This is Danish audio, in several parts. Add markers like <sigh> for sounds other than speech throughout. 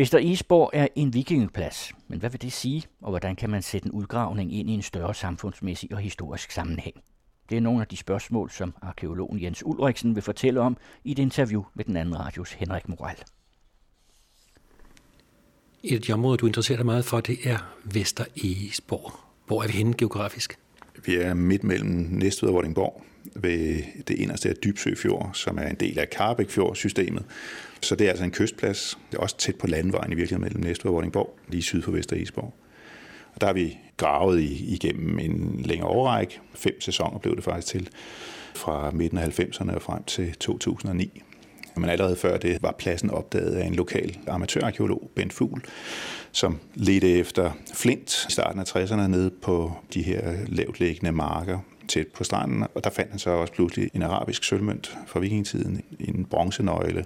Vester Isborg er en vikingeplads, men hvad vil det sige, og hvordan kan man sætte en udgravning ind i en større samfundsmæssig og historisk sammenhæng? Det er nogle af de spørgsmål, som arkeologen Jens Ulriksen vil fortælle om i et interview med den anden radios Henrik Moral. Et af de områder, du interesserer dig meget for, det er Vester Egesborg. Hvor er vi henne geografisk? Vi er midt mellem Næstved og Vordingborg ved det inderste af Dybsø Fjord, som er en del af Karbæk Fjord-systemet. Så det er altså en kystplads. Det er også tæt på landvejen i virkeligheden mellem Næstved og Vordingborg, lige syd for Vester Isborg. Og der har vi gravet igennem en længere overrække. Fem sæsoner blev det faktisk til, fra midten af 90'erne og frem til 2009. Men allerede før det var pladsen opdaget af en lokal amatørarkeolog, Bent Fugl, som ledte efter flint i starten af 60'erne nede på de her lavtliggende marker tæt på stranden, og der fandt han så også pludselig en arabisk sølvmønt fra vikingetiden, en bronzenøgle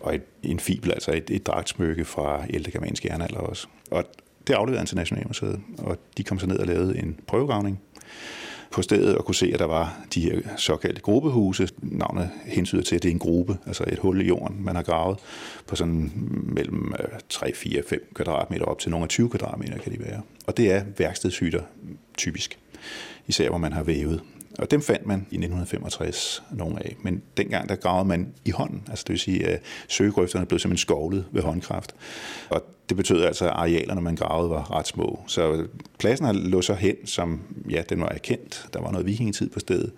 og et, en fibel, altså et, et dragtsmykke fra ældre germansk jernalder også. Og det afleverede han til Nationalmuseet, og de kom så ned og lavede en prøvegravning på stedet og kunne se, at der var de her såkaldte gruppehuse. Navnet hensyder til, at det er en gruppe, altså et hul i jorden, man har gravet på sådan mellem 3, 4, 5 kvadratmeter op til nogle af 20 kvadratmeter kan de være. Og det er værkstedshytter typisk, især hvor man har vævet. Og dem fandt man i 1965 nogle af. Men dengang der gravede man i hånden, altså det vil sige, at søgegrøfterne blev simpelthen skovlet ved håndkraft. Og det betød altså, at arealerne, man gravede, var ret små. Så pladsen lå så hen, som ja, den var erkendt. Der var noget vikingetid på stedet.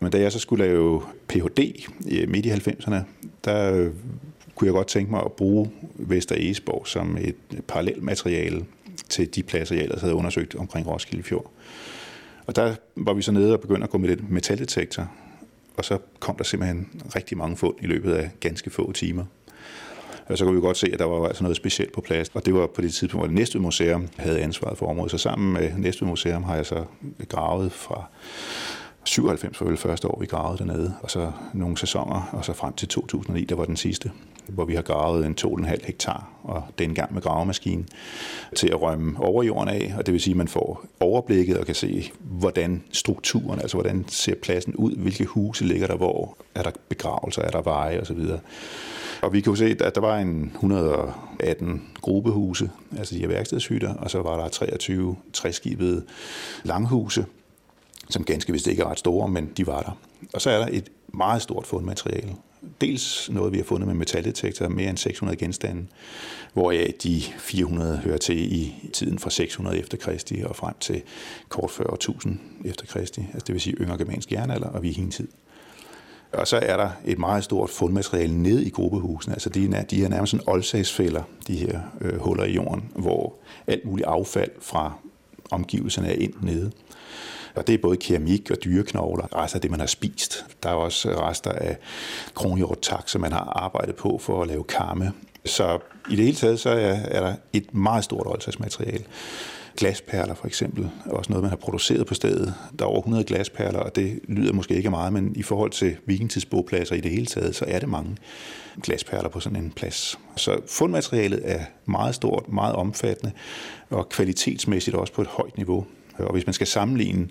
Men da jeg så skulle lave Ph.D. Øh, midt i 90'erne, der øh, kunne jeg godt tænke mig at bruge Vester Egesborg som et parallelt materiale til de pladser, jeg ellers havde undersøgt omkring Roskilde Fjord. Og der var vi så nede og begyndte at gå med et metaldetektor, og så kom der simpelthen rigtig mange fund i løbet af ganske få timer. Og så kunne vi godt se, at der var altså noget specielt på plads. Og det var på det tidspunkt, hvor Næstved Museum havde ansvaret for området. Så sammen med Næstved Museum har jeg så gravet fra 97 var vel første år, vi gravede dernede, og så nogle sæsoner, og så frem til 2009, der var den sidste, hvor vi har gravet en 2,5 hektar, og dengang med gravemaskinen, til at rømme over jorden af, og det vil sige, at man får overblikket og kan se, hvordan strukturen, altså hvordan ser pladsen ud, hvilke huse ligger der hvor, er der begravelser, er der veje osv., og vi kunne se, at der var en 118 gruppehuse, altså de her værkstedshytter, og så var der 23 træskibede langhuse, som ganske vist ikke er ret store, men de var der. Og så er der et meget stort fundmateriale. Dels noget, vi har fundet med metaldetektorer, mere end 600 genstande, hvoraf de 400 hører til i tiden fra 600 efter Kristi og frem til kort før 1000 efter Kristi, altså det vil sige yngre germansk jernalder og vikingetid. Og så er der et meget stort fundmateriale nede i gruppehusene. Altså de, er, de er nærmest sådan oldsagsfælder, de her øh, huller i jorden, hvor alt muligt affald fra omgivelserne er ind nede. Og det er både keramik og dyreknogler, rester af det, man har spist. Der er også rester af kronhjortak, som man har arbejdet på for at lave karme. Så i det hele taget, så er, er der et meget stort oldtidsmateriale. Glasperler for eksempel, er også noget, man har produceret på stedet. Der er over 100 glasperler, og det lyder måske ikke meget, men i forhold til vikingtidsbogpladser i det hele taget, så er det mange glasperler på sådan en plads. Så fundmaterialet er meget stort, meget omfattende, og kvalitetsmæssigt også på et højt niveau. Og hvis man skal sammenligne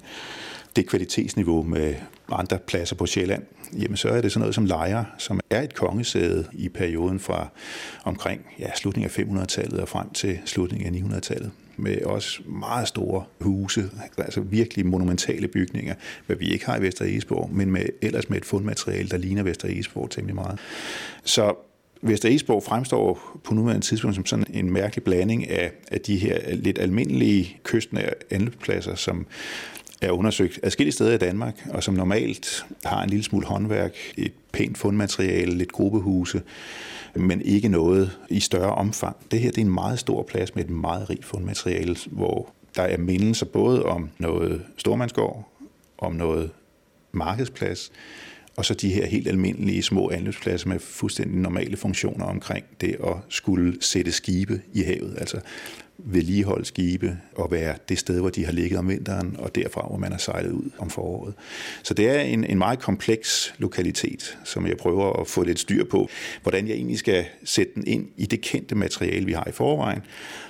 det kvalitetsniveau med andre pladser på Sjælland, jamen så er det sådan noget som Lejre, som er et kongesæde i perioden fra omkring ja, slutningen af 500-tallet og frem til slutningen af 900-tallet med også meget store huse, altså virkelig monumentale bygninger, hvad vi ikke har i Vester Egesborg, men med, ellers med et fundmateriale, der ligner Vester Egesborg temmelig meget. Så Vester Esborg fremstår på nuværende tidspunkt som sådan en mærkelig blanding af, af de her lidt almindelige kystnære anløbspladser, som er undersøgt adskillige steder i Danmark, og som normalt har en lille smule håndværk, et pænt fundmateriale, lidt gruppehuse, men ikke noget i større omfang. Det her det er en meget stor plads med et meget rigt fundmateriale, hvor der er mindelser både om noget stormandsgård, om noget markedsplads, og så de her helt almindelige små anløbspladser med fuldstændig normale funktioner omkring det at skulle sætte skibe i havet, altså vedligeholde skibe og være det sted, hvor de har ligget om vinteren, og derfra, hvor man har sejlet ud om foråret. Så det er en, en meget kompleks lokalitet, som jeg prøver at få lidt styr på, hvordan jeg egentlig skal sætte den ind i det kendte materiale, vi har i forvejen,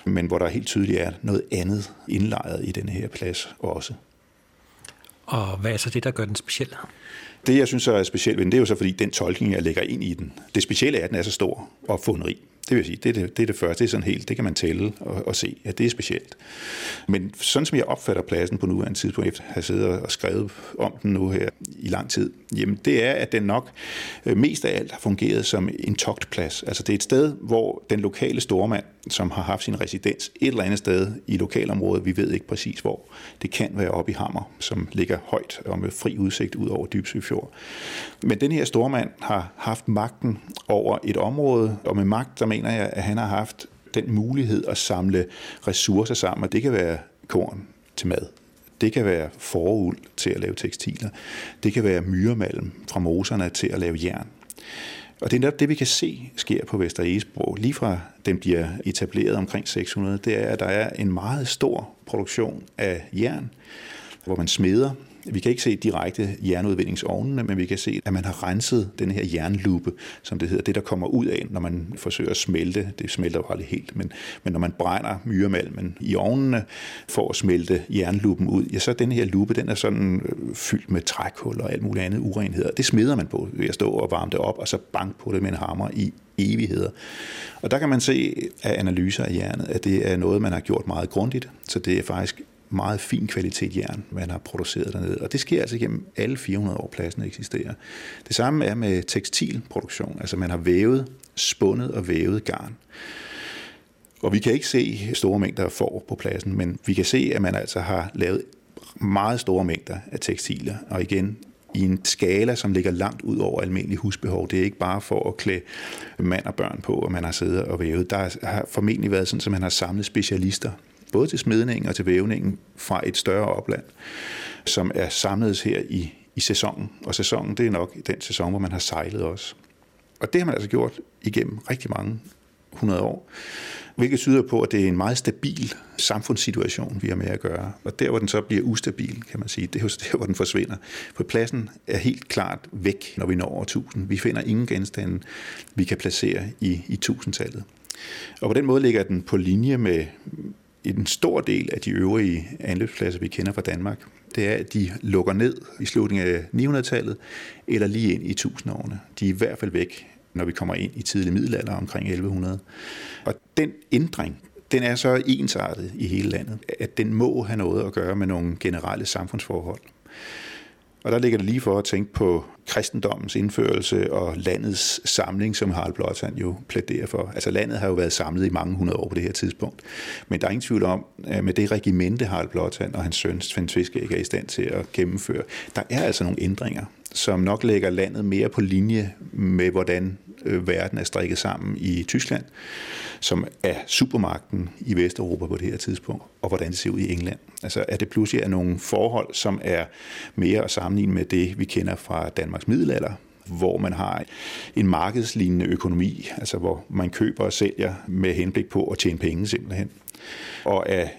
men hvor der helt tydeligt er noget andet indlejret i den her plads også. Og hvad er så det, der gør den speciel? Det, jeg synes er specielt ved den, det er jo så fordi den tolkning, jeg lægger ind i den. Det specielle er, at den er så stor og funderi. Det vil sige, det er det, det, er det første. Det er sådan helt, det kan man tælle og, og se, at det er specielt. Men sådan som jeg opfatter pladsen på nuværende tidspunkt, efter at have siddet og skrevet om den nu her i lang tid, jamen det er, at den nok øh, mest af alt har fungeret som en togtplads. Altså det er et sted, hvor den lokale stormand, som har haft sin residens et eller andet sted i lokalområdet, vi ved ikke præcis hvor, det kan være oppe i Hammer, som ligger højt og med fri udsigt ud over Dybsøfjord. Men den her stormand har haft magten over et område, og med magt, der mener jeg, at han har haft den mulighed at samle ressourcer sammen, og det kan være korn til mad. Det kan være foruld til at lave tekstiler. Det kan være myremalm fra moserne til at lave jern. Og det er netop det, vi kan se sker på Vester Egesbro. Lige fra den bliver etableret omkring 600, det er, at der er en meget stor produktion af jern, hvor man smeder vi kan ikke se direkte jernudvindingsovnene, men vi kan se, at man har renset den her jernlupe, som det hedder, det der kommer ud af, når man forsøger at smelte. Det smelter jo aldrig helt, men, men når man brænder myremalmen i ovnene for at smelte jernlupen ud, ja, så den her lupe, den er sådan øh, fyldt med trækul og alt muligt andet urenheder. Det smeder man på ved at stå og varme det op, og så bank på det med en hammer i evigheder. Og der kan man se af analyser af jernet, at det er noget, man har gjort meget grundigt, så det er faktisk meget fin kvalitet jern, man har produceret dernede. Og det sker altså gennem alle 400 år, pladsen eksisterer. Det samme er med tekstilproduktion. Altså man har vævet, spundet og vævet garn. Og vi kan ikke se store mængder af får på pladsen, men vi kan se, at man altså har lavet meget store mængder af tekstiler. Og igen, i en skala, som ligger langt ud over almindelig husbehov. Det er ikke bare for at klæde mand og børn på, og man har siddet og vævet. Der har formentlig været sådan, at man har samlet specialister både til smedningen og til vævningen fra et større opland, som er samlet her i, i sæsonen. Og sæsonen, det er nok den sæson, hvor man har sejlet også. Og det har man altså gjort igennem rigtig mange 100 år, hvilket tyder på, at det er en meget stabil samfundssituation, vi har med at gøre. Og der, hvor den så bliver ustabil, kan man sige, det er jo <laughs> der, hvor den forsvinder. For pladsen er helt klart væk, når vi når over 1000. Vi finder ingen genstande, vi kan placere i, i 1000-tallet. Og på den måde ligger den på linje med en stor del af de øvrige anløbspladser, vi kender fra Danmark, det er, at de lukker ned i slutningen af 900-tallet eller lige ind i 1000-årene. De er i hvert fald væk, når vi kommer ind i tidlig middelalder omkring 1100. Og den ændring, den er så ensartet i hele landet, at den må have noget at gøre med nogle generelle samfundsforhold. Og der ligger det lige for at tænke på kristendommens indførelse og landets samling, som Harald Blåtand jo plæderer for. Altså landet har jo været samlet i mange hundrede år på det her tidspunkt. Men der er ingen tvivl om, at med det regimente Harald Blåtand og hans søn Svend ikke er i stand til at gennemføre, der er altså nogle ændringer, som nok lægger landet mere på linje med, hvordan øh, verden er strikket sammen i Tyskland, som er supermagten i Vesteuropa på det her tidspunkt, og hvordan det ser ud i England. Altså at det pludselig er nogle forhold, som er mere at sammenligne med det, vi kender fra Danmarks middelalder, hvor man har en markedslignende økonomi, altså hvor man køber og sælger med henblik på at tjene penge simpelthen. Og at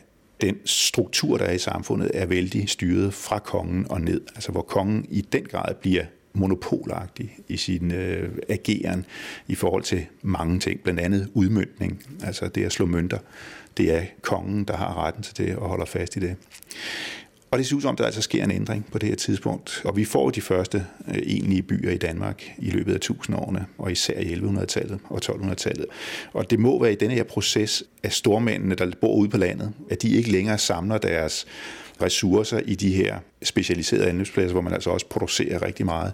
den struktur, der er i samfundet, er vældig styret fra kongen og ned. Altså hvor kongen i den grad bliver monopolagtig i sin øh, ageren i forhold til mange ting, blandt andet udmyndning, altså det at slå mønter. Det er kongen, der har retten til det og holder fast i det. Og det ser ud som, der altså sker en ændring på det her tidspunkt. Og vi får de første øh, egentlige byer i Danmark i løbet af tusindårene, og især i 1100-tallet og 1200-tallet. Og det må være i denne her proces af stormændene, der bor ude på landet, at de ikke længere samler deres ressourcer i de her specialiserede anløbspladser, hvor man altså også producerer rigtig meget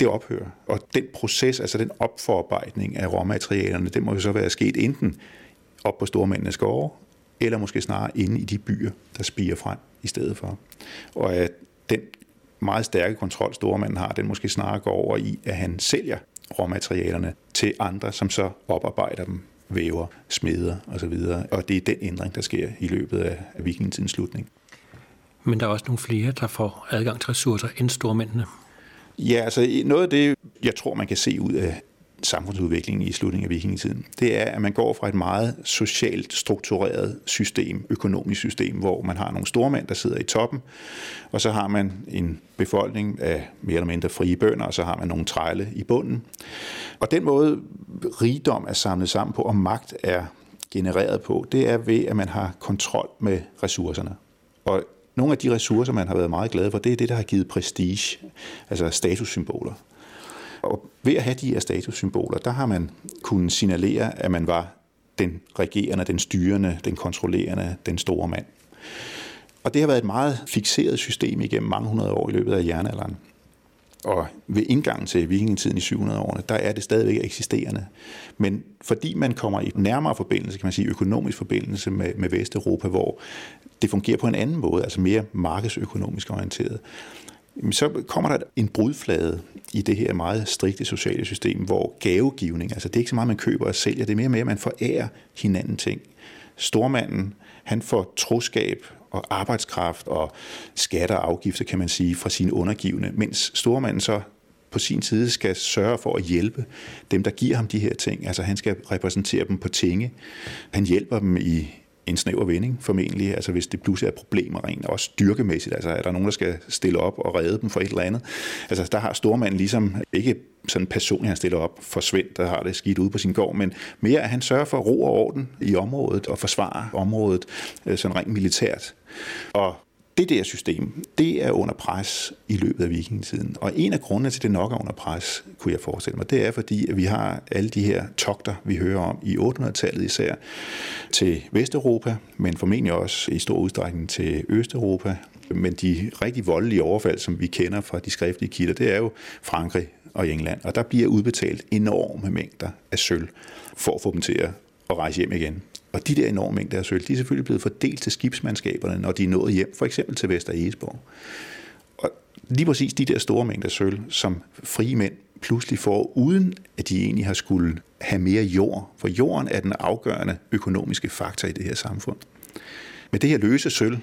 det ophører. Og den proces, altså den opforarbejdning af råmaterialerne, det må jo så være sket enten op på stormændenes gårde, eller måske snarere inde i de byer, der spiger frem i stedet for. Og at den meget stærke kontrol, stormanden har, den måske snarere går over i, at han sælger råmaterialerne til andre, som så oparbejder dem, væver, smeder osv. Og det er den ændring, der sker i løbet af vikingetidens slutning. Men der er også nogle flere, der får adgang til ressourcer end stormændene. Ja, altså noget af det, jeg tror, man kan se ud af samfundsudviklingen i slutningen af vikingetiden, det er, at man går fra et meget socialt struktureret system, økonomisk system, hvor man har nogle stormænd, der sidder i toppen, og så har man en befolkning af mere eller mindre frie bønder, og så har man nogle trælle i bunden. Og den måde rigdom er samlet sammen på, og magt er genereret på, det er ved, at man har kontrol med ressourcerne. Og nogle af de ressourcer, man har været meget glad for, det er det, der har givet prestige, altså statussymboler. Og ved at have de her statussymboler, der har man kunnet signalere, at man var den regerende, den styrende, den kontrollerende, den store mand. Og det har været et meget fixeret system igennem mange hundrede år i løbet af jernalderen. Og ved indgangen til vikingetiden i 700-årene, der er det stadigvæk eksisterende. Men fordi man kommer i nærmere forbindelse, kan man sige økonomisk forbindelse med, med Vesteuropa, hvor det fungerer på en anden måde, altså mere markedsøkonomisk orienteret, så kommer der en brudflade i det her meget strikte sociale system, hvor gavegivning, altså det er ikke så meget, man køber og sælger, det er mere med, at man forærer hinanden ting. Stormanden, han får troskab og arbejdskraft og skatter og afgifter, kan man sige, fra sine undergivende, mens stormanden så på sin side skal sørge for at hjælpe dem, der giver ham de her ting. Altså han skal repræsentere dem på tinge. Han hjælper dem i en snæver vending formentlig, altså hvis det pludselig er problemer rent, også styrkemæssigt, altså er der nogen, der skal stille op og redde dem for et eller andet. Altså der har stormanden ligesom ikke sådan personligt, han stiller op for Svend, der har det skidt ude på sin gård, men mere at han sørger for ro og orden i området og forsvarer området øh, sådan rent militært. Og det der system, det er under pres i løbet af vikingetiden. Og en af grundene til, at det nok er under pres, kunne jeg forestille mig, det er fordi, at vi har alle de her togter, vi hører om i 800-tallet især, til Vesteuropa, men formentlig også i stor udstrækning til Østeuropa. Men de rigtig voldelige overfald, som vi kender fra de skriftlige kilder, det er jo Frankrig og England. Og der bliver udbetalt enorme mængder af sølv for at få dem til at rejse hjem igen. Og de der enorme mængder af sølv, de er selvfølgelig blevet fordelt til skibsmandskaberne, når de er nået hjem, for eksempel til Vester Egesborg. Og lige præcis de der store mængder sølv, som frie mænd pludselig får, uden at de egentlig har skulle have mere jord. For jorden er den afgørende økonomiske faktor i det her samfund. Men det her løse sølv,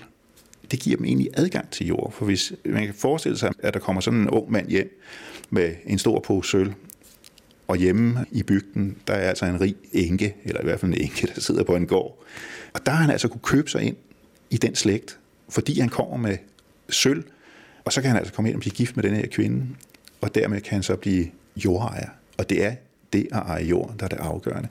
det giver dem egentlig adgang til jord. For hvis man kan forestille sig, at der kommer sådan en ung mand hjem med en stor pose sølv, og hjemme i bygden, der er altså en rig enke, eller i hvert fald en enke, der sidder på en gård. Og der har han altså kunne købe sig ind i den slægt, fordi han kommer med sølv, og så kan han altså komme ind og blive gift med den her kvinde, og dermed kan han så blive jordejer. Og det er det at eje jorden, der er det afgørende.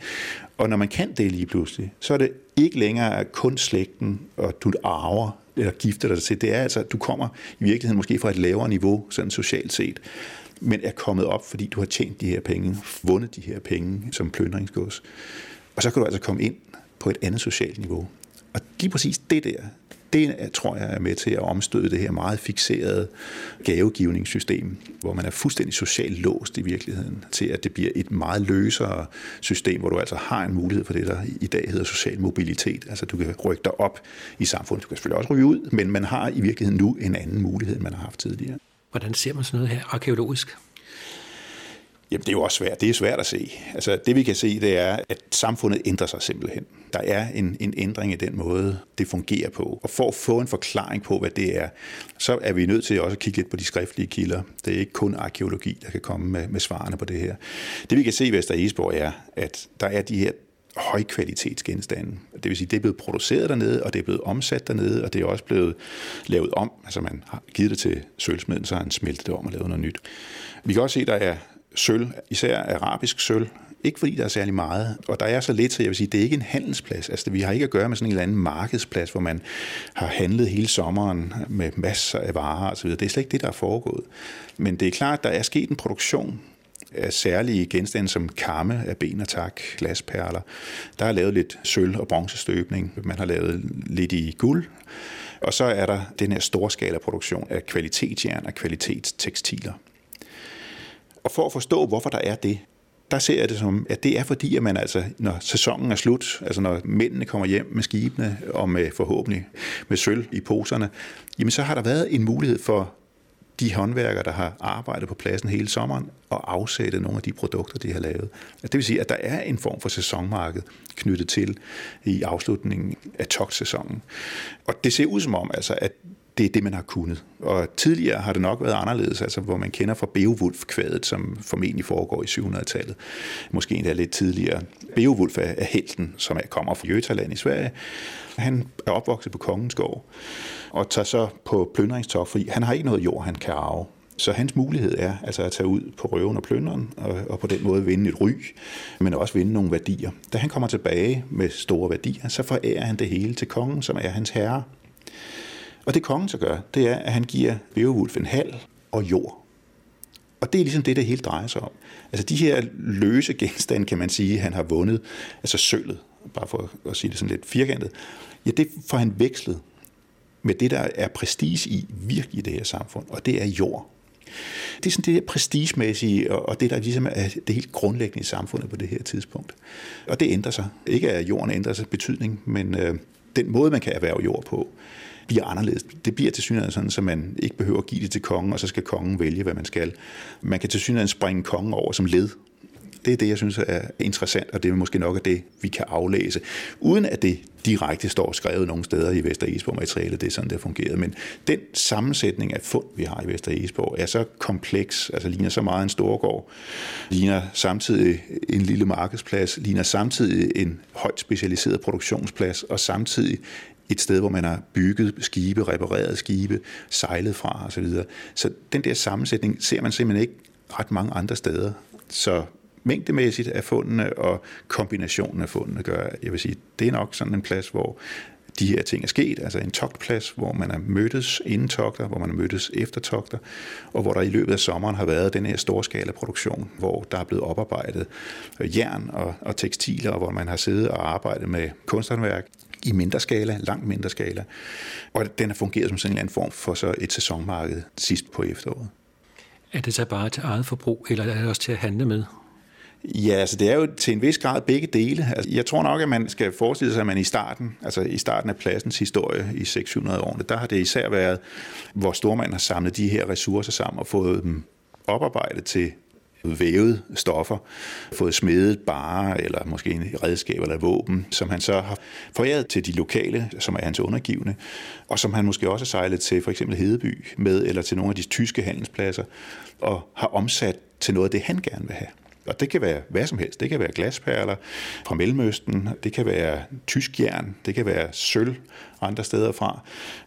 Og når man kan det lige pludselig, så er det ikke længere kun slægten, og du arver eller gifter dig til. Det er altså, at du kommer i virkeligheden måske fra et lavere niveau, sådan socialt set men er kommet op, fordi du har tjent de her penge, vundet de her penge som pløndringsgods. Og så kan du altså komme ind på et andet socialt niveau. Og lige præcis det der, det tror jeg er med til at omstøde det her meget fixerede gavegivningssystem, hvor man er fuldstændig socialt låst i virkeligheden, til at det bliver et meget løsere system, hvor du altså har en mulighed for det, der i dag hedder social mobilitet. Altså du kan rykke dig op i samfundet. Du kan selvfølgelig også ryge ud, men man har i virkeligheden nu en anden mulighed, end man har haft tidligere. Hvordan ser man sådan noget her arkeologisk? Jamen, det er jo også svært. Det er svært at se. Altså, det vi kan se, det er, at samfundet ændrer sig simpelthen. Der er en, en ændring i den måde, det fungerer på. Og for at få en forklaring på, hvad det er, så er vi nødt til også at kigge lidt på de skriftlige kilder. Det er ikke kun arkeologi, der kan komme med, med svarene på det her. Det vi kan se i Vester Esborg er, at der er de her højkvalitetsgenstande. Det vil sige, det er blevet produceret dernede, og det er blevet omsat dernede, og det er også blevet lavet om. Altså man har givet det til sølvsmeden, så har han smeltet det om og lavet noget nyt. Vi kan også se, at der er sølv, især arabisk sølv, ikke fordi der er særlig meget, og der er så lidt, så jeg vil sige, det er ikke en handelsplads. Altså, vi har ikke at gøre med sådan en eller anden markedsplads, hvor man har handlet hele sommeren med masser af varer osv. Det er slet ikke det, der er foregået. Men det er klart, at der er sket en produktion af særlige genstande som kamme af ben og tak, glasperler. Der er lavet lidt sølv- og bronzestøbning. Man har lavet lidt i guld. Og så er der den her storskala produktion af kvalitetsjern og kvalitetstekstiler. Og for at forstå, hvorfor der er det, der ser jeg det som, at det er fordi, at man altså, når sæsonen er slut, altså når mændene kommer hjem med skibene og med forhåbentlig med sølv i poserne, jamen så har der været en mulighed for de håndværkere, der har arbejdet på pladsen hele sommeren, og afsætte nogle af de produkter, de har lavet. Det vil sige, at der er en form for sæsonmarked knyttet til i afslutningen af togtsæsonen. Og det ser ud som om, altså, at det er det, man har kunnet. Og tidligere har det nok været anderledes, altså hvor man kender fra Beowulf-kvadet, som formentlig foregår i 700-tallet. Måske endda lidt tidligere. Beowulf er helten, som er, kommer fra Jøtaland i Sverige. Han er opvokset på Kongens Gård og tager så på plyndringstog, fordi han har ikke noget jord, han kan arve. Så hans mulighed er altså at tage ud på røven og plønderen, og, og på den måde vinde et ry, men også vinde nogle værdier. Da han kommer tilbage med store værdier, så forærer han det hele til kongen, som er hans herre. Og det kongen så gør, det er, at han giver Beowulf en hal og jord. Og det er ligesom det, det hele drejer sig om. Altså de her løse genstande, kan man sige, han har vundet, altså sølvet, bare for at sige det sådan lidt firkantet, ja, det får han vekslet med det, der er prestige i virkelig i det her samfund, og det er jord. Det er sådan det prestigemæssige, og det, der ligesom er det helt grundlæggende i samfundet på det her tidspunkt. Og det ændrer sig. Ikke at jorden ændrer sig betydning, men øh, den måde, man kan erhverve jord på, bliver anderledes. Det bliver til synligheden sådan, så man ikke behøver at give det til kongen, og så skal kongen vælge, hvad man skal. Man kan til synligheden springe kongen over som led det er det, jeg synes er interessant, og det er måske nok af det, vi kan aflæse, uden at det direkte står skrevet nogle steder i Vester Esborg materialet, det er sådan, det har fungeret. Men den sammensætning af fund, vi har i Vester Esborg, er så kompleks, altså ligner så meget en storgård, ligner samtidig en lille markedsplads, ligner samtidig en højt specialiseret produktionsplads, og samtidig et sted, hvor man har bygget skibe, repareret skibe, sejlet fra osv. Så, så den der sammensætning ser man simpelthen ikke ret mange andre steder. Så mængdemæssigt af fundene og kombinationen af fundene gør, jeg vil sige, det er nok sådan en plads, hvor de her ting er sket, altså en togtplads, hvor man har mødtes inden togter, hvor man har mødtes efter togter, og hvor der i løbet af sommeren har været den her storskala produktion, hvor der er blevet oparbejdet jern og, og tekstiler, og hvor man har siddet og arbejdet med kunsthåndværk i mindre skala, langt mindre skala. Og den har fungeret som sådan en eller anden form for så et sæsonmarked sidst på efteråret. Er det så bare til eget forbrug, eller er det også til at handle med? Ja, altså det er jo til en vis grad begge dele. Altså, jeg tror nok, at man skal forestille sig, at man i starten, altså i starten af pladsens historie i 600 årene, der har det især været, hvor stormanden har samlet de her ressourcer sammen og fået dem oparbejdet til vævet stoffer, fået smedet bare eller måske en redskab eller våben, som han så har foræret til de lokale, som er hans undergivende, og som han måske også har sejlet til for eksempel Hedeby med, eller til nogle af de tyske handelspladser, og har omsat til noget af det, han gerne vil have. Og det kan være hvad som helst. Det kan være glasperler fra Mellemøsten, det kan være tysk jern, det kan være sølv andre steder fra.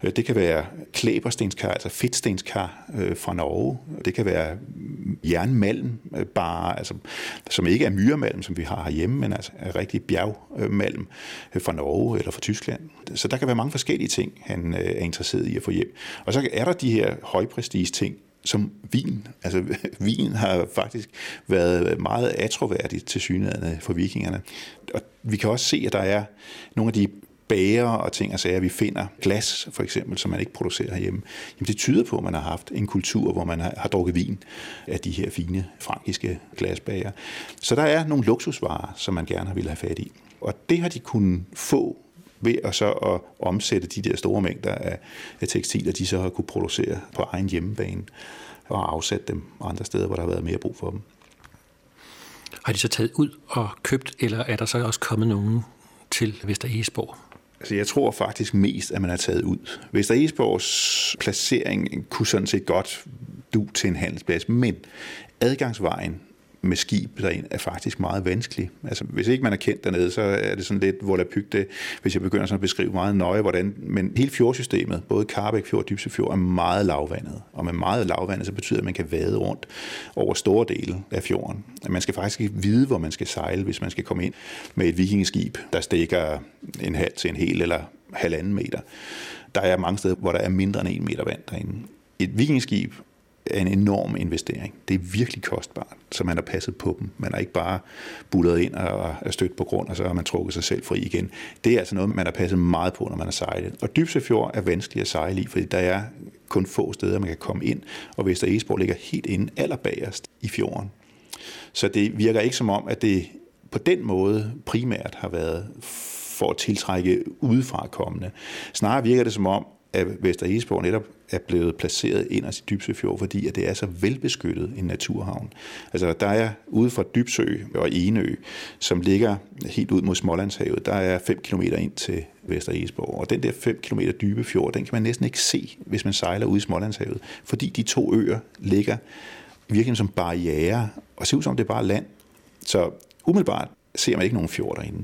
Øh, det kan være klæberstenskar, altså fedtstenskar øh, fra Norge. Det kan være jernmalm, øh, bare, altså, som ikke er myremalm, som vi har herhjemme, men altså er rigtig bjergmalm øh, fra Norge eller fra Tyskland. Så der kan være mange forskellige ting, han øh, er interesseret i at få hjem. Og så er der de her højprestige ting, som vin. Altså, <laughs> vin har faktisk været meget atroværdigt til synligheden for vikingerne. Og vi kan også se, at der er nogle af de bager og ting og sager, vi finder glas for eksempel, som man ikke producerer herhjemme, jamen det tyder på, at man har haft en kultur, hvor man har, har drukket vin af de her fine frankiske glasbager. Så der er nogle luksusvarer, som man gerne ville have fat i. Og det har de kunnet få ved at så at omsætte de der store mængder af, af tekstiler, de så har kunne producere på egen hjemmebane og afsætte dem andre steder, hvor der har været mere brug for dem. Har de så taget ud og købt, eller er der så også kommet nogen til Vester Egesborg? Altså, jeg tror faktisk mest, at man har taget ud. Vester Egesborgs placering kunne sådan set godt du til en handelsplads, men adgangsvejen med skib derind er faktisk meget vanskelig. Altså, hvis ikke man er kendt dernede, så er det sådan lidt volapygte, hvis jeg begynder sådan at beskrive meget nøje, hvordan... Men hele fjordsystemet, både Karbæk Fjord og Dybse Fjord, er meget lavvandet. Og med meget lavvandet, så betyder det, at man kan vade rundt over store dele af fjorden. Man skal faktisk ikke vide, hvor man skal sejle, hvis man skal komme ind med et vikingeskib, der stikker en halv til en hel eller halvanden meter. Der er mange steder, hvor der er mindre end en meter vand derinde. Et vikingeskib er en enorm investering. Det er virkelig kostbart, så man har passet på dem. Man har ikke bare bullet ind og er stødt på grund, og så har man trukket sig selv fri igen. Det er altså noget, man har passet meget på, når man har sejlet. Og Dybsefjord er vanskelig at sejle i, fordi der er kun få steder, man kan komme ind, og Vester Esborg ligger helt inde allerbagerst i fjorden. Så det virker ikke som om, at det på den måde primært har været for at tiltrække udefra kommende. Snarere virker det som om, at Vester Isborg netop er blevet placeret ind i Dybsøfjord, fordi at det er så velbeskyttet en naturhavn. Altså der er ude fra Dybsø og Enø, som ligger helt ud mod Smålandshavet, der er 5 km ind til Vester Isborg. Og den der 5 km dybe fjord, den kan man næsten ikke se, hvis man sejler ud i Smålandshavet, fordi de to øer ligger virkelig som barriere, og ser ud som det er bare land. Så umiddelbart ser man ikke nogen fjord derinde.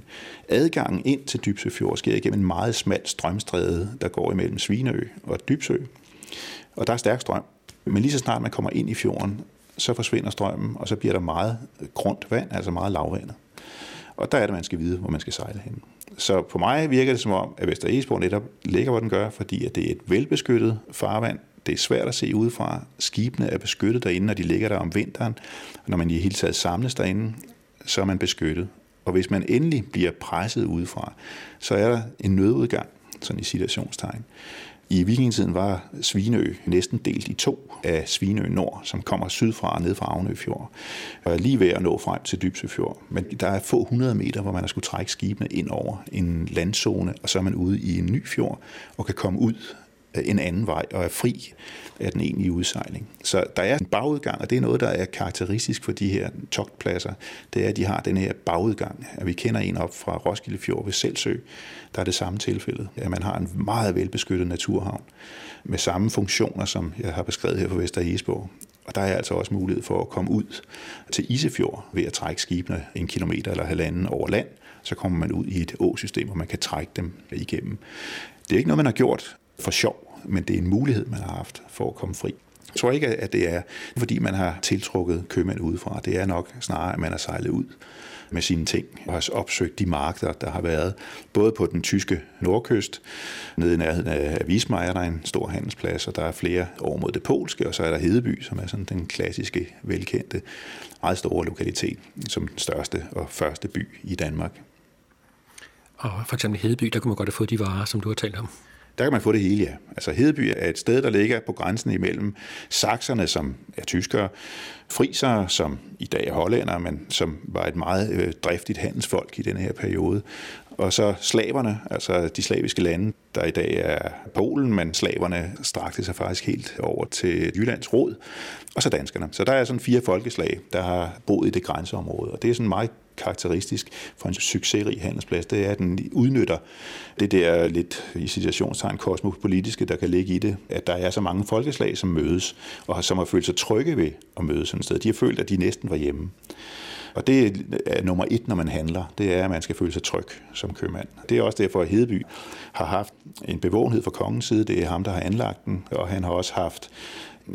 Adgangen ind til Dybsø Fjord sker igennem en meget smal strømstræde, der går imellem Svineø og Dybsø. Og der er stærk strøm. Men lige så snart man kommer ind i fjorden, så forsvinder strømmen, og så bliver der meget grundt vand, altså meget lavvandet. Og der er det, man skal vide, hvor man skal sejle hen. Så på mig virker det som om, at Vester Egesborg netop ligger, hvor den gør, fordi at det er et velbeskyttet farvand Det er svært at se udefra. Skibene er beskyttet derinde, når de ligger der om vinteren. Når man i hele taget samles derinde, så er man beskyttet. Og hvis man endelig bliver presset udefra, så er der en nødudgang, sådan i situationstegn. I vikingetiden var Svinø næsten delt i to af Svinø Nord, som kommer sydfra og ned fra Avnø Fjord. Og er lige ved at nå frem til Dybsø Fjord. Men der er få hundrede meter, hvor man har skulle trække skibene ind over en landzone, og så er man ude i en ny fjord og kan komme ud Øh, en anden vej og er fri af den egentlige udsejling. Så der er en bagudgang, og det er noget, der er karakteristisk for de her togtpladser. Det er, at de har den her bagudgang. At vi kender en op fra Roskilde Fjord ved Selsø, der er det samme tilfælde. At man har en meget velbeskyttet naturhavn med samme funktioner, som jeg har beskrevet her på Vester Esborg. Og der er altså også mulighed for at komme ud til Isefjord ved at trække skibene en kilometer eller halvanden over land. Så kommer man ud i et åsystem, hvor man kan trække dem igennem. Det er ikke noget, man har gjort for sjov, men det er en mulighed, man har haft for at komme fri. Jeg tror ikke, at det er, fordi man har tiltrukket købmænd udefra. Det er nok snarere, at man har sejlet ud med sine ting og har opsøgt de markeder, der har været. Både på den tyske nordkyst, nede i nærheden af Vismeier, der en stor handelsplads, og der er flere over mod det polske, og så er der Hedeby, som er sådan den klassiske, velkendte, meget store lokalitet, som den største og første by i Danmark. Og for eksempel Hedeby, der kunne man godt have fået de varer, som du har talt om. Der kan man få det hele, ja. Altså Hedeby er et sted, der ligger på grænsen imellem sakserne, som er tyskere, friser, som i dag er hollænder, men som var et meget øh, driftigt handelsfolk i denne her periode, og så slaverne, altså de slaviske lande, der i dag er Polen, men slaverne strakte sig faktisk helt over til Jyllands råd, og så danskerne. Så der er sådan fire folkeslag, der har boet i det grænseområde, og det er sådan meget karakteristisk for en succesrig handelsplads, det er, at den udnytter det der lidt i situationstegn kosmopolitiske, der kan ligge i det, at der er så mange folkeslag, som mødes, og som har følt sig trygge ved at mødes sådan et sted. De har følt, at de næsten var hjemme. Og det er nummer et, når man handler, det er, at man skal føle sig tryg som købmand. Det er også derfor, at Hedeby har haft en bevågenhed fra kongens side. Det er ham, der har anlagt den, og han har også haft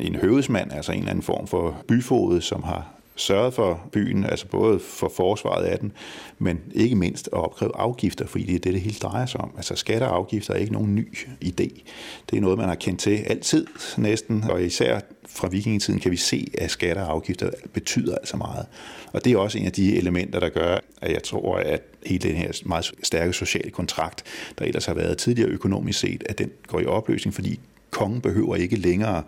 en høvedsmand, altså en eller anden form for byfod, som har sørget for byen, altså både for forsvaret af den, men ikke mindst at opkræve afgifter, fordi det er det, det hele drejer sig om. Altså skatter og afgifter er ikke nogen ny idé. Det er noget, man har kendt til altid næsten, og især fra vikingetiden kan vi se, at skatter og afgifter betyder altså meget. Og det er også en af de elementer, der gør, at jeg tror, at hele den her meget stærke sociale kontrakt, der ellers har været tidligere økonomisk set, at den går i opløsning, fordi kongen behøver ikke længere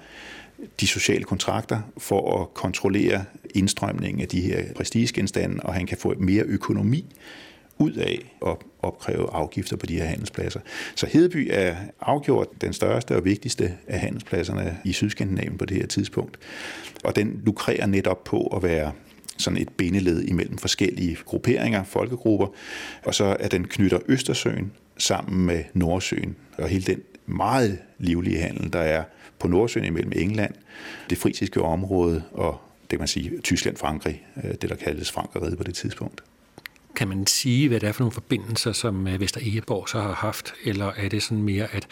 de sociale kontrakter for at kontrollere indstrømningen af de her prestigegenstande, og han kan få mere økonomi ud af at opkræve afgifter på de her handelspladser. Så Hedeby er afgjort den største og vigtigste af handelspladserne i Sydskandinavien på det her tidspunkt. Og den lukrerer netop på at være sådan et bindeled imellem forskellige grupperinger, folkegrupper, og så er den knytter Østersøen sammen med Nordsøen, og hele den meget livlige handel, der er på Nordsøen imellem England, det frisiske område og det kan man sige, Tyskland-Frankrig, øh, det der kaldes Frankrig på det tidspunkt. Kan man sige, hvad det er for nogle forbindelser, som øh, Vester Egeborg så har haft, eller er det sådan mere, at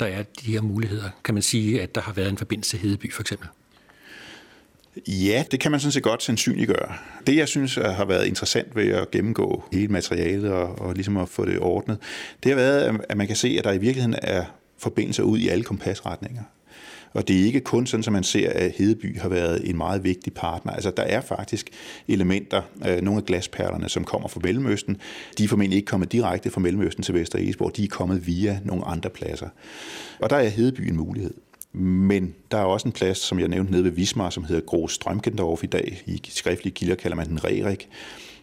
der er de her muligheder? Kan man sige, at der har været en forbindelse til Hedeby for eksempel? Ja, det kan man sådan set godt sandsynliggøre. Det, jeg synes har været interessant ved at gennemgå hele materialet og, og ligesom at få det ordnet, det har været, at man kan se, at der i virkeligheden er forbindelser ud i alle kompasretninger. Og det er ikke kun sådan, som man ser, at Hedeby har været en meget vigtig partner. Altså, der er faktisk elementer, øh, nogle af glasperlerne, som kommer fra Mellemøsten. De er formentlig ikke kommet direkte fra Mellemøsten til Vester Esborg. De er kommet via nogle andre pladser. Og der er Hedeby en mulighed. Men der er også en plads, som jeg nævnte nede ved Vismar, som hedder Gros Strømkendorf i dag. I skriftlige kilder kalder man den Rerik.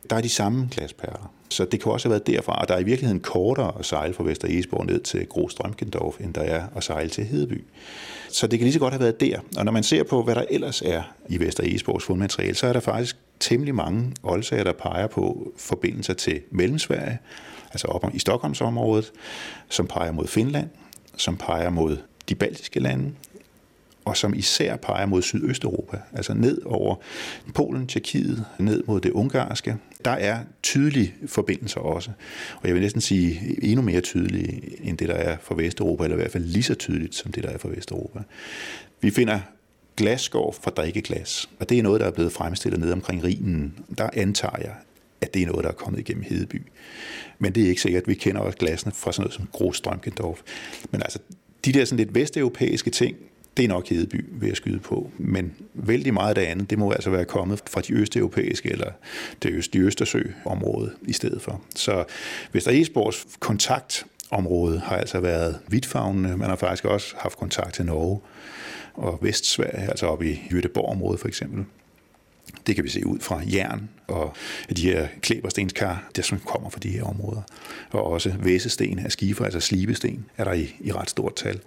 Der er de samme glasperler. Så det kan også have været derfra, at der er i virkeligheden kortere at sejle fra Vester Esborg ned til Gro Strømkendorf, end der er at sejle til Hedeby. Så det kan lige så godt have været der. Og når man ser på, hvad der ellers er i Vester Esborgs fundmateriale, så er der faktisk temmelig mange oldsager, der peger på forbindelser til Mellemsverige, altså op i Stockholmsområdet, som peger mod Finland, som peger mod de baltiske lande, og som især peger mod Sydøsteuropa, altså ned over Polen, Tjekkiet, ned mod det ungarske. Der er tydelige forbindelser også, og jeg vil næsten sige endnu mere tydelige end det, der er for Vesteuropa, eller i hvert fald lige så tydeligt som det, der er for Vesteuropa. Vi finder glasskår fra drikkeglas, og det er noget, der er blevet fremstillet ned omkring Rhinen. Der antager jeg, at det er noget, der er kommet igennem Hedeby. Men det er ikke sikkert. Vi kender også glasene fra sådan noget som Gros Men altså, de der sådan lidt vesteuropæiske ting, det er nok Hedeby vil jeg skyde på. Men vældig meget af det andet, det må altså være kommet fra de østeuropæiske eller det øst, de Østersø-område i stedet for. Så Vester Esborgs kontaktområde har altså været vidtfavnende. Man har faktisk også haft kontakt til Norge og Vestsverige, altså oppe i Jødeborg-området for eksempel. Det kan vi se ud fra jern og de her klæberstenskar, der som kommer fra de her områder. Og også væsesten af skifer, altså slibesten, er der i, i ret stort tal.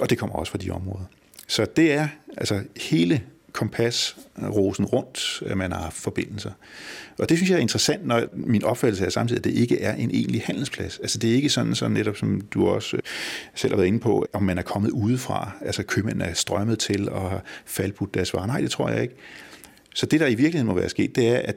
Og det kommer også fra de områder. Så det er altså hele kompasrosen rundt, at man har haft forbindelser. Og det synes jeg er interessant, når min opfattelse er samtidig, at det ikke er en egentlig handelsplads. Altså det er ikke sådan, så netop som du også øh, selv har været inde på, om man er kommet udefra, altså købmændene er strømmet til og har faldbudt deres varer. Nej, det tror jeg ikke. Så det, der i virkeligheden må være sket, det er, at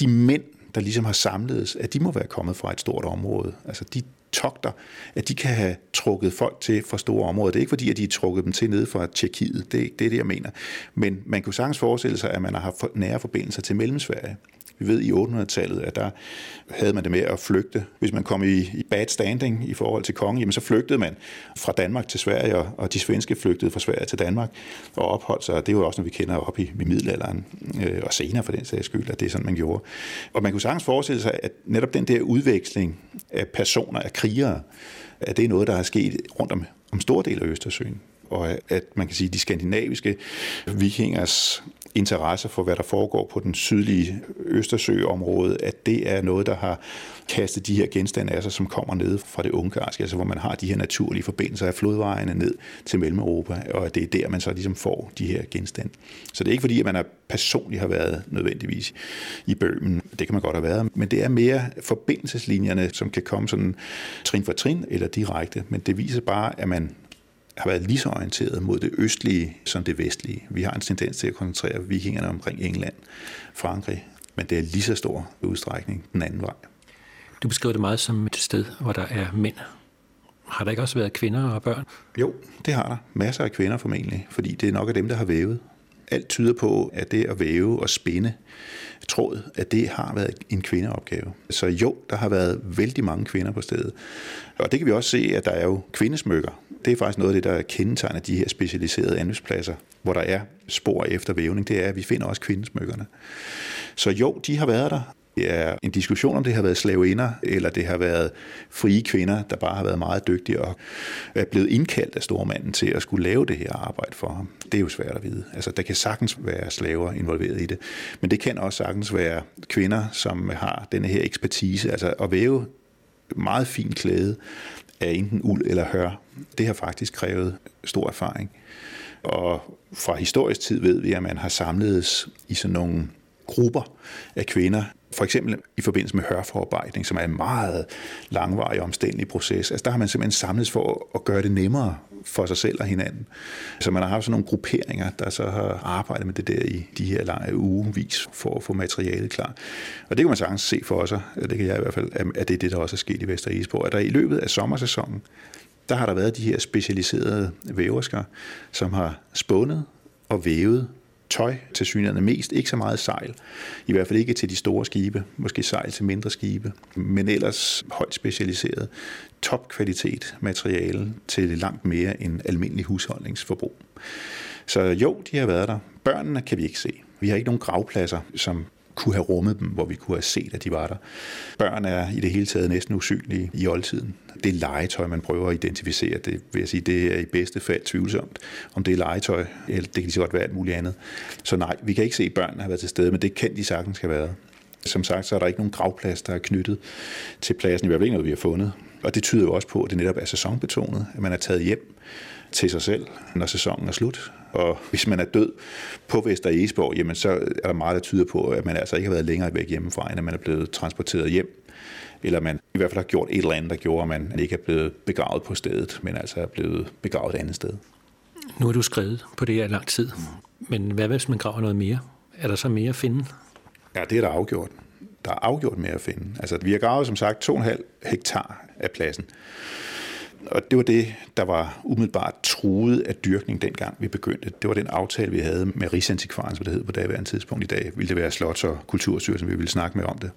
de mænd, der ligesom har samledes, at de må være kommet fra et stort område. Altså de togter, at de kan have trukket folk til fra store områder. Det er ikke fordi, at de har trukket dem til ned fra Tjekkiet. Det, det er det, jeg mener. Men man kunne sagtens forestille sig, at man har haft nære forbindelser til Mellemsverige. Vi ved i 800-tallet, at der havde man det med at flygte. Hvis man kom i, i bad standing i forhold til kongen, jamen så flygtede man fra Danmark til Sverige, og de svenske flygtede fra Sverige til Danmark og opholdt sig. Det er jo også, når vi kender op i, i middelalderen, øh, og senere for den sags skyld, at det er sådan, man gjorde. Og man kunne sagtens forestille sig, at netop den der udveksling af personer, af krigere, at det er noget, der er sket rundt om, om store dele af Østersøen og at man kan sige, at de skandinaviske vikingers interesse for, hvad der foregår på den sydlige Østersøområde, at det er noget, der har kastet de her genstande af sig, som kommer ned fra det ungarske, altså hvor man har de her naturlige forbindelser af flodvejene ned til Mellem-Europa, og at det er der, man så ligesom får de her genstande. Så det er ikke fordi, at man er personligt har været nødvendigvis i Bøhmen. Det kan man godt have været, men det er mere forbindelseslinjerne, som kan komme sådan trin for trin eller direkte, men det viser bare, at man har været lige så orienteret mod det østlige som det vestlige. Vi har en tendens til at koncentrere vikingerne omkring England, Frankrig, men det er lige så stor udstrækning den anden vej. Du beskriver det meget som et sted, hvor der er mænd. Har der ikke også været kvinder og børn? Jo, det har der. Masser af kvinder formentlig, fordi det er nok af dem, der har vævet. Alt tyder på, at det at væve og spænde tråd, at det har været en kvindeopgave. Så jo, der har været vældig mange kvinder på stedet. Og det kan vi også se, at der er jo kvindesmykker. Det er faktisk noget af det, der kendetegner de her specialiserede andelspladser, hvor der er spor efter vævning. Det er, at vi finder også kvindesmykkerne. Så jo, de har været der ja, er en diskussion, om det har været slaveinder, eller det har været frie kvinder, der bare har været meget dygtige og er blevet indkaldt af stormanden til at skulle lave det her arbejde for ham. Det er jo svært at vide. Altså, der kan sagtens være slaver involveret i det, men det kan også sagtens være kvinder, som har denne her ekspertise, altså at væve meget fin klæde af enten uld eller hør. Det har faktisk krævet stor erfaring. Og fra historisk tid ved vi, at man har samledes i sådan nogle grupper af kvinder, for eksempel i forbindelse med hørforarbejdning, som er en meget langvarig og omstændelig proces. Altså der har man simpelthen samlet for at gøre det nemmere for sig selv og hinanden. Så man har haft sådan nogle grupperinger, der så har arbejdet med det der i de her lange øh, ugevis for at få materialet klar. Og det kan man sagtens se for sig, det kan jeg i hvert fald, at det er det, der også er sket i Vester Isborg, at der i løbet af sommersæsonen, der har der været de her specialiserede væversker, som har spundet og vævet tøj til synligheden mest, ikke så meget sejl. I hvert fald ikke til de store skibe, måske sejl til mindre skibe, men ellers højt specialiseret topkvalitet materiale til langt mere end almindelig husholdningsforbrug. Så jo, de har været der. Børnene kan vi ikke se. Vi har ikke nogen gravpladser, som kunne have rummet dem, hvor vi kunne have set, at de var der. Børn er i det hele taget næsten usynlige i oldtiden. Det legetøj, man prøver at identificere. Det vil jeg sige, det er i bedste fald tvivlsomt, om det er legetøj, eller det kan lige så godt være alt muligt andet. Så nej, vi kan ikke se, at børnene har været til stede, men det kan de sagtens have været. Som sagt, så er der ikke nogen gravplads, der er knyttet til pladsen, i hvert fald ikke noget, vi har fundet. Og det tyder jo også på, at det netop er sæsonbetonet, at man er taget hjem til sig selv, når sæsonen er slut. Og hvis man er død på Vester Esborg, jamen så er der meget, der tyder på, at man altså ikke har været længere væk hjemmefra, end at man er blevet transporteret hjem. Eller man i hvert fald har gjort et eller andet, der gjorde, at man ikke er blevet begravet på stedet, men altså er blevet begravet et andet sted. Nu har du skrevet på det her lang tid, men hvad hvis man graver noget mere? Er der så mere at finde? Ja, det er der afgjort. Der er afgjort mere at finde. Altså, vi har gravet som sagt 2,5 hektar af pladsen. Og det var det, der var umiddelbart truet af dyrkning dengang vi begyndte. Det var den aftale, vi havde med Rigsantikvaren, som det hed på daværende tidspunkt i dag. Ville det være Slots- og Kulturstyrelsen, vi ville snakke med om det.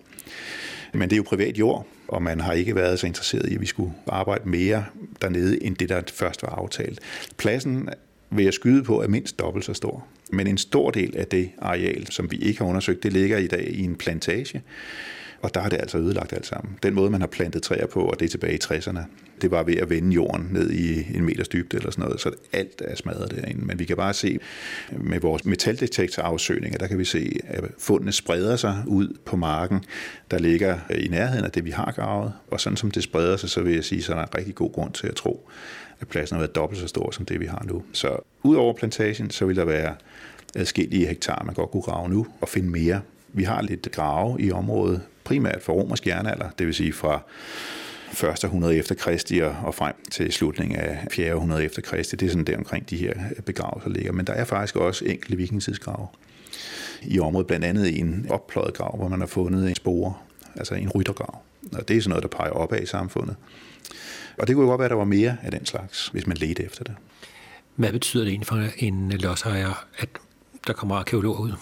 Men det er jo privat jord, og man har ikke været så interesseret i, at vi skulle arbejde mere dernede, end det, der først var aftalt. Pladsen vil jeg skyde på, er mindst dobbelt så stor. Men en stor del af det areal, som vi ikke har undersøgt, det ligger i dag i en plantage. Og der er det altså ødelagt alt sammen. Den måde, man har plantet træer på, og det er tilbage i 60'erne, det var ved at vende jorden ned i en meters dybde eller sådan noget, så alt er smadret derinde. Men vi kan bare se med vores metaldetektorafsøgninger, der kan vi se, at fundene spreder sig ud på marken, der ligger i nærheden af det, vi har gravet. Og sådan som det spreder sig, så vil jeg sige, så er der en rigtig god grund til at tro, at pladsen har været dobbelt så stor som det, vi har nu. Så ud over plantagen, så vil der være adskillige hektar, man godt kunne grave nu og finde mere. Vi har lidt grave i området, primært fra romersk jernalder, det vil sige fra første 100 efter Kristi og frem til slutningen af 4. århundrede efter Kristi. Det er sådan der omkring de her øh, begravelser ligger. Men der er faktisk også enkelte vikingtidsgrave i området, blandt andet en oppløjet grav, hvor man har fundet en spore, altså en ryttergrav. Og det er sådan noget, der peger opad i samfundet. Og det kunne godt være, at der var mere af den slags, hvis man ledte efter det. Hvad betyder det egentlig for en lodsejer, at der kommer arkeologer ud?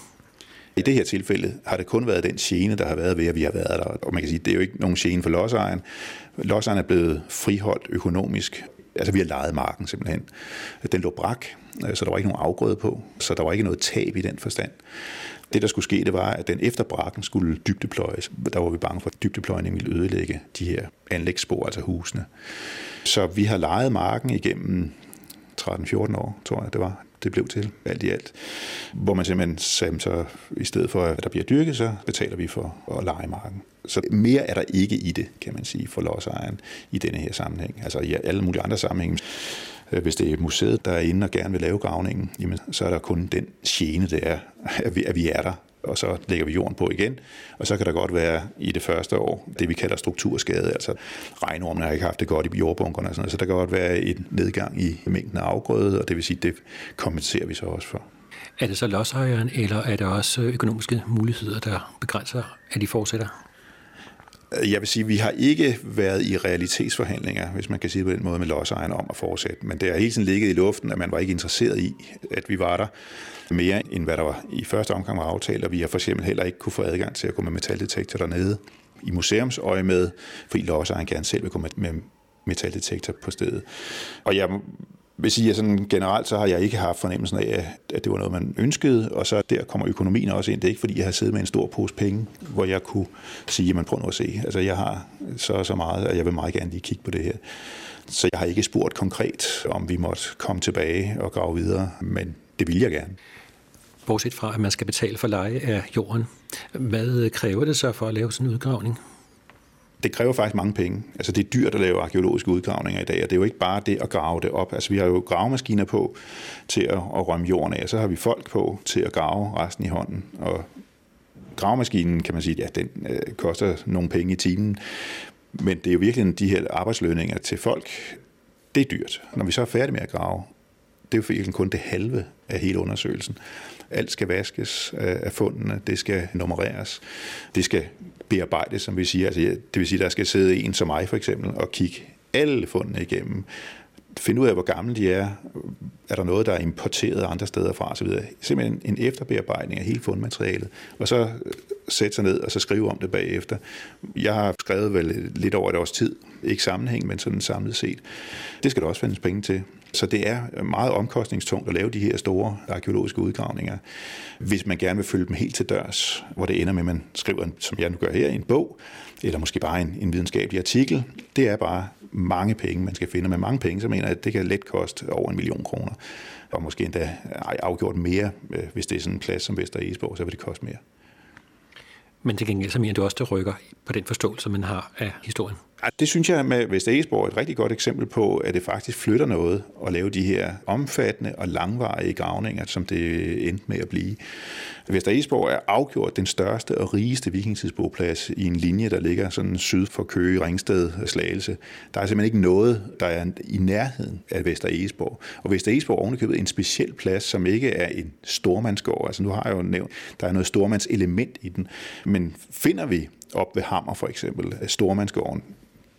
I det her tilfælde har det kun været den gene, der har været ved, at vi har været der. Og man kan sige, det er jo ikke nogen gene for lodsejeren. Lodsejeren er blevet friholdt økonomisk. Altså vi har lejet marken simpelthen. Den lå brak, øh, så der var ikke nogen afgrøde på, så der var ikke noget tab i den forstand. Det, der skulle ske, det var, at den efter brakken skulle dybdepløjes. Der var vi bange for, at dybdepløjningen ville ødelægge de her anlægsspor, altså husene. Så vi har lejet marken igennem 13-14 år, tror jeg det var det blev til, alt i alt. Hvor man simpelthen sagde, så i stedet for, at der bliver dyrket, så betaler vi for at lege marken. Så mere er der ikke i det, kan man sige, for lodsejeren i denne her sammenhæng. Altså i alle mulige andre sammenhænge. Øh, hvis det er museet, der er inde og gerne vil lave gravningen, jamen, så er der kun den gene, det er, at vi, at vi er der og så lægger vi jorden på igen. Og så kan der godt være i det første år, det vi kalder strukturskade, altså regnormene har ikke haft det godt i jordbunkerne og sådan noget, så der kan godt være en nedgang i mængden af afgrøde, og det vil sige, det kompenserer vi så også for. Er det så lodsejeren, eller er der også økonomiske muligheder, der begrænser, at de fortsætter? Jeg vil sige, at vi har ikke været i realitetsforhandlinger, hvis man kan sige på den måde, med lodsejeren om at fortsætte. Men det har hele tiden ligget i luften, at man var ikke interesseret i, at vi var der mere, end hvad der var i første omgang var aftalt, og vi har for eksempel heller ikke kunne få adgang til at gå med metaldetektor dernede i museumsøje med, fordi lodsejeren gerne selv vil gå med metaldetektor på stedet. Og jeg vil sige, at sådan generelt så har jeg ikke haft fornemmelsen af, at det var noget, man ønskede, og så der kommer økonomien også ind. Det er ikke, fordi jeg har siddet med en stor pose penge, hvor jeg kunne sige, man prøver at se. Altså, jeg har så så meget, og jeg vil meget gerne lige kigge på det her. Så jeg har ikke spurgt konkret, om vi måtte komme tilbage og grave videre, men det vil jeg gerne. Bortset fra, at man skal betale for leje af jorden. Hvad kræver det så for at lave sådan en udgravning? det kræver faktisk mange penge. Altså det er dyrt at lave arkeologiske udgravninger i dag, og det er jo ikke bare det at grave det op. Altså vi har jo gravemaskiner på til at, at rømme jorden af, og så har vi folk på til at grave resten i hånden. Og gravemaskinen, kan man sige, ja, den øh, koster nogle penge i timen, men det er jo virkelig de her arbejdslønninger til folk, det er dyrt. Når vi så er færdige med at grave, det er jo virkelig kun det halve af hele undersøgelsen. Alt skal vaskes af fundene, det skal nummereres, det skal bearbejdes, som vi siger. Altså, det vil sige, der skal sidde en som mig for eksempel og kigge alle fundene igennem, finde ud af, hvor gamle de er, er der noget, der er importeret andre steder fra osv. Simpelthen en efterbearbejdning af hele fundmaterialet, og så sætte sig ned og så skrive om det bagefter. Jeg har skrevet vel lidt over et års tid, ikke sammenhæng, men sådan samlet set. Det skal der også findes penge til. Så det er meget omkostningstungt at lave de her store arkeologiske udgravninger, hvis man gerne vil følge dem helt til dørs, hvor det ender med, at man skriver, som jeg nu gør her, en bog, eller måske bare en, en videnskabelig artikel. Det er bare mange penge, man skal finde. Med mange penge, så mener jeg, at det kan let koste over en million kroner. Og måske endda afgjort mere, øh, hvis det er sådan en plads som Vester Esborg, så vil det koste mere. Men til gengæld så mener du også, det rykker på den forståelse, man har af historien. Ja, det synes jeg med Vester Egesborg er et rigtig godt eksempel på, at det faktisk flytter noget at lave de her omfattende og langvarige gravninger, som det endte med at blive. Vester Egesborg er afgjort den største og rigeste vikingtidsboplads i en linje, der ligger sådan syd for Køge, Ringsted og Slagelse. Der er simpelthen ikke noget, der er i nærheden af Vester Egesborg. Og Vester Egesborg er ovenikøbet en speciel plads, som ikke er en stormandsgård. Altså nu har jeg jo nævnt, der er noget stormandselement i den. Men finder vi op ved Hammer for eksempel, stormandsgården,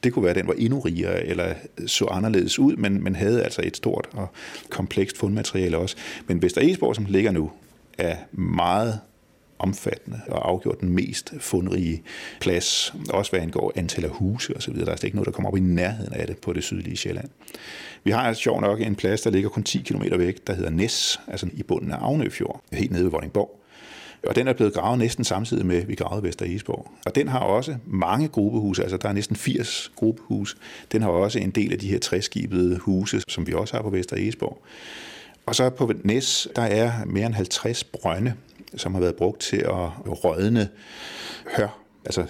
det kunne være, at den var endnu rigere eller så anderledes ud, men, men havde altså et stort og komplekst fundmateriale også. Men Vester Esborg, som ligger nu, er meget omfattende og afgjort den mest fundrige plads, også hvad angår antal af huse osv. Der er slet ikke noget, der kommer op i nærheden af det på det sydlige Sjælland. Vi har altså sjovt nok en plads, der ligger kun 10 km væk, der hedder Næs, altså i bunden af Avnøfjord, helt nede ved Vordingborg. Og den er blevet gravet næsten samtidig med, at vi gravede Vester Isborg. Og den har også mange gruppehuse, altså der er næsten 80 gruppehus. Den har også en del af de her træskibede huse, som vi også har på Vester Isborg. Og så på Næs, der er mere end 50 brønde, som har været brugt til at rødne hør. Altså,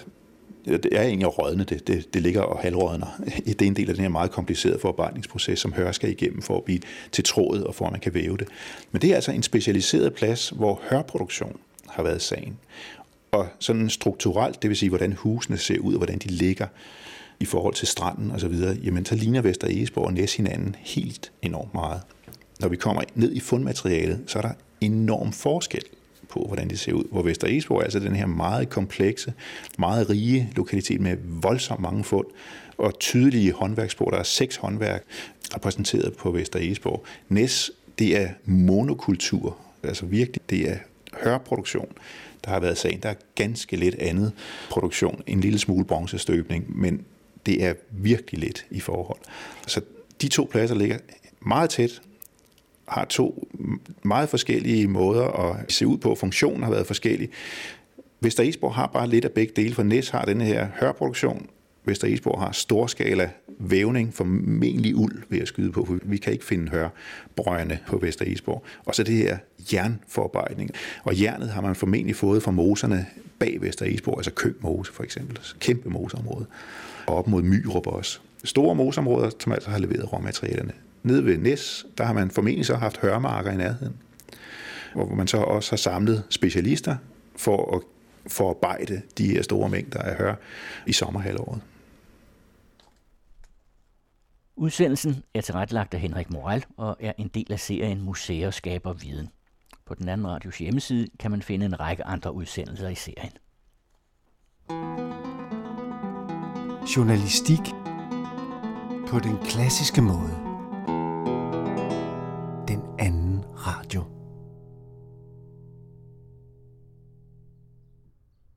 det er egentlig at rådne det. det. Det ligger og halvrådner. <laughs> Det er en del af den her meget komplicerede forarbejdningsproces, som hør skal igennem for at blive til trådet og for at man kan væve det. Men det er altså en specialiseret plads, hvor hørproduktion har været sagen. Og sådan strukturelt, det vil sige, hvordan husene ser ud og hvordan de ligger i forhold til stranden og så videre, jamen så ligner Vester Egesborg og Næs hinanden helt enormt meget. Når vi kommer ned i fundmaterialet, så er der enorm forskel på, hvordan det ser ud. Hvor Vester Egesborg er altså den her meget komplekse, meget rige lokalitet med voldsomt mange fund og tydelige håndværksspor. Der er seks håndværk repræsenteret på Vester Egesborg. Næs, det er monokultur. Altså virkelig, det er hørproduktion, der har været sagen. Der er ganske lidt andet produktion, en lille smule bronzestøbning, men det er virkelig lidt i forhold. Så de to pladser ligger meget tæt, har to meget forskellige måder at se ud på. Funktionen har været forskellig. Vester Isborg har bare lidt af begge dele, for Næs har den her hørproduktion, Vester Esborg har storskala vævning, formentlig uld, ved at skyde på, for vi kan ikke finde hørbrøjne på Vester Esborg. Og så det her jernforarbejdning. Og jernet har man formentlig fået fra moserne bag Vester Esborg, altså Køng Mose for eksempel, kæmpe moseområde, og op mod Myrup også. Store moseområder, som altså har leveret råmaterialerne. Nede ved Næs, der har man formentlig så haft hørmarker i nærheden, hvor man så også har samlet specialister for at forarbejde de her store mængder af hør i sommerhalvåret. Udsendelsen er tilrettelagt af Henrik Moral og er en del af serien Museer skaber viden. På den anden radios hjemmeside kan man finde en række andre udsendelser i serien. Journalistik på den klassiske måde.